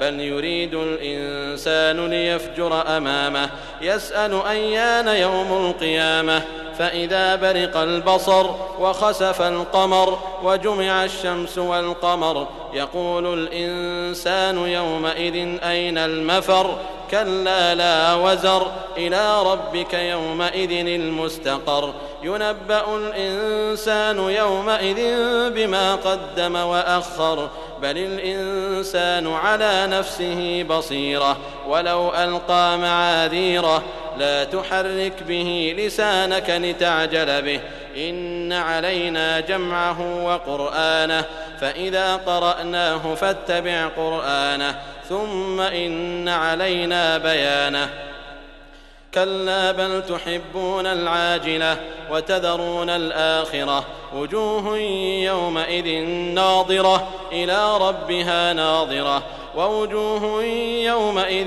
بل يريد الانسان ليفجر امامه يسال ايان يوم القيامه فإذا برق البصر وخسف القمر وجمع الشمس والقمر يقول الإنسان يومئذ أين المفر؟ كلا لا وزر إلى ربك يومئذ المستقر. ينبأ الإنسان يومئذ بما قدم وأخر. بل الإنسان على نفسه بصيرة ولو ألقى معاذيره لا تحرك به لسانك لتعجل به. إن علينا جمعه وقرآنه فإذا قرأناه فاتبع قرآنه ثم إن علينا بيانه. كلا بل تحبون العاجلة وتذرون الآخرة وجوه يومئذ ناظرة إلى ربها ناظرة ووجوه يومئذ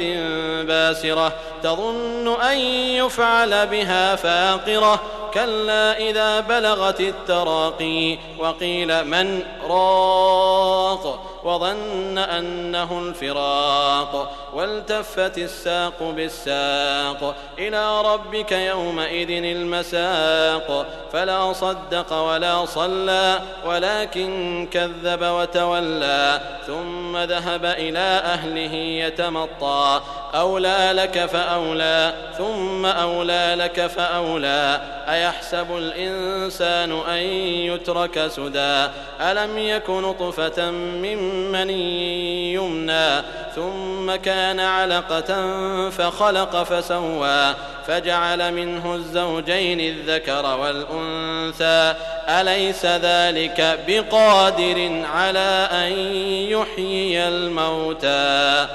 باسرة تظن أن يفعل بها فاقرة كلا إذا بلغت التراقي وقيل من راق وظن أنه الفراق والتفت الساق بالساق إلى ربك يومئذ المساق فلا صدق ولا صلى ولكن كذب وتولى ثم ذهب إلى أهله يتمطى أولى لك فأولى ثم أولى لك فأولى. أيحسب الإنسان أن يترك سدى؟ ألم يك نطفة من مني يمنى؟ ثم كان علقة فخلق فسوى. فجعل منه الزوجين الذكر والأنثى. أليس ذلك بقادر على أن يحيي الموتى؟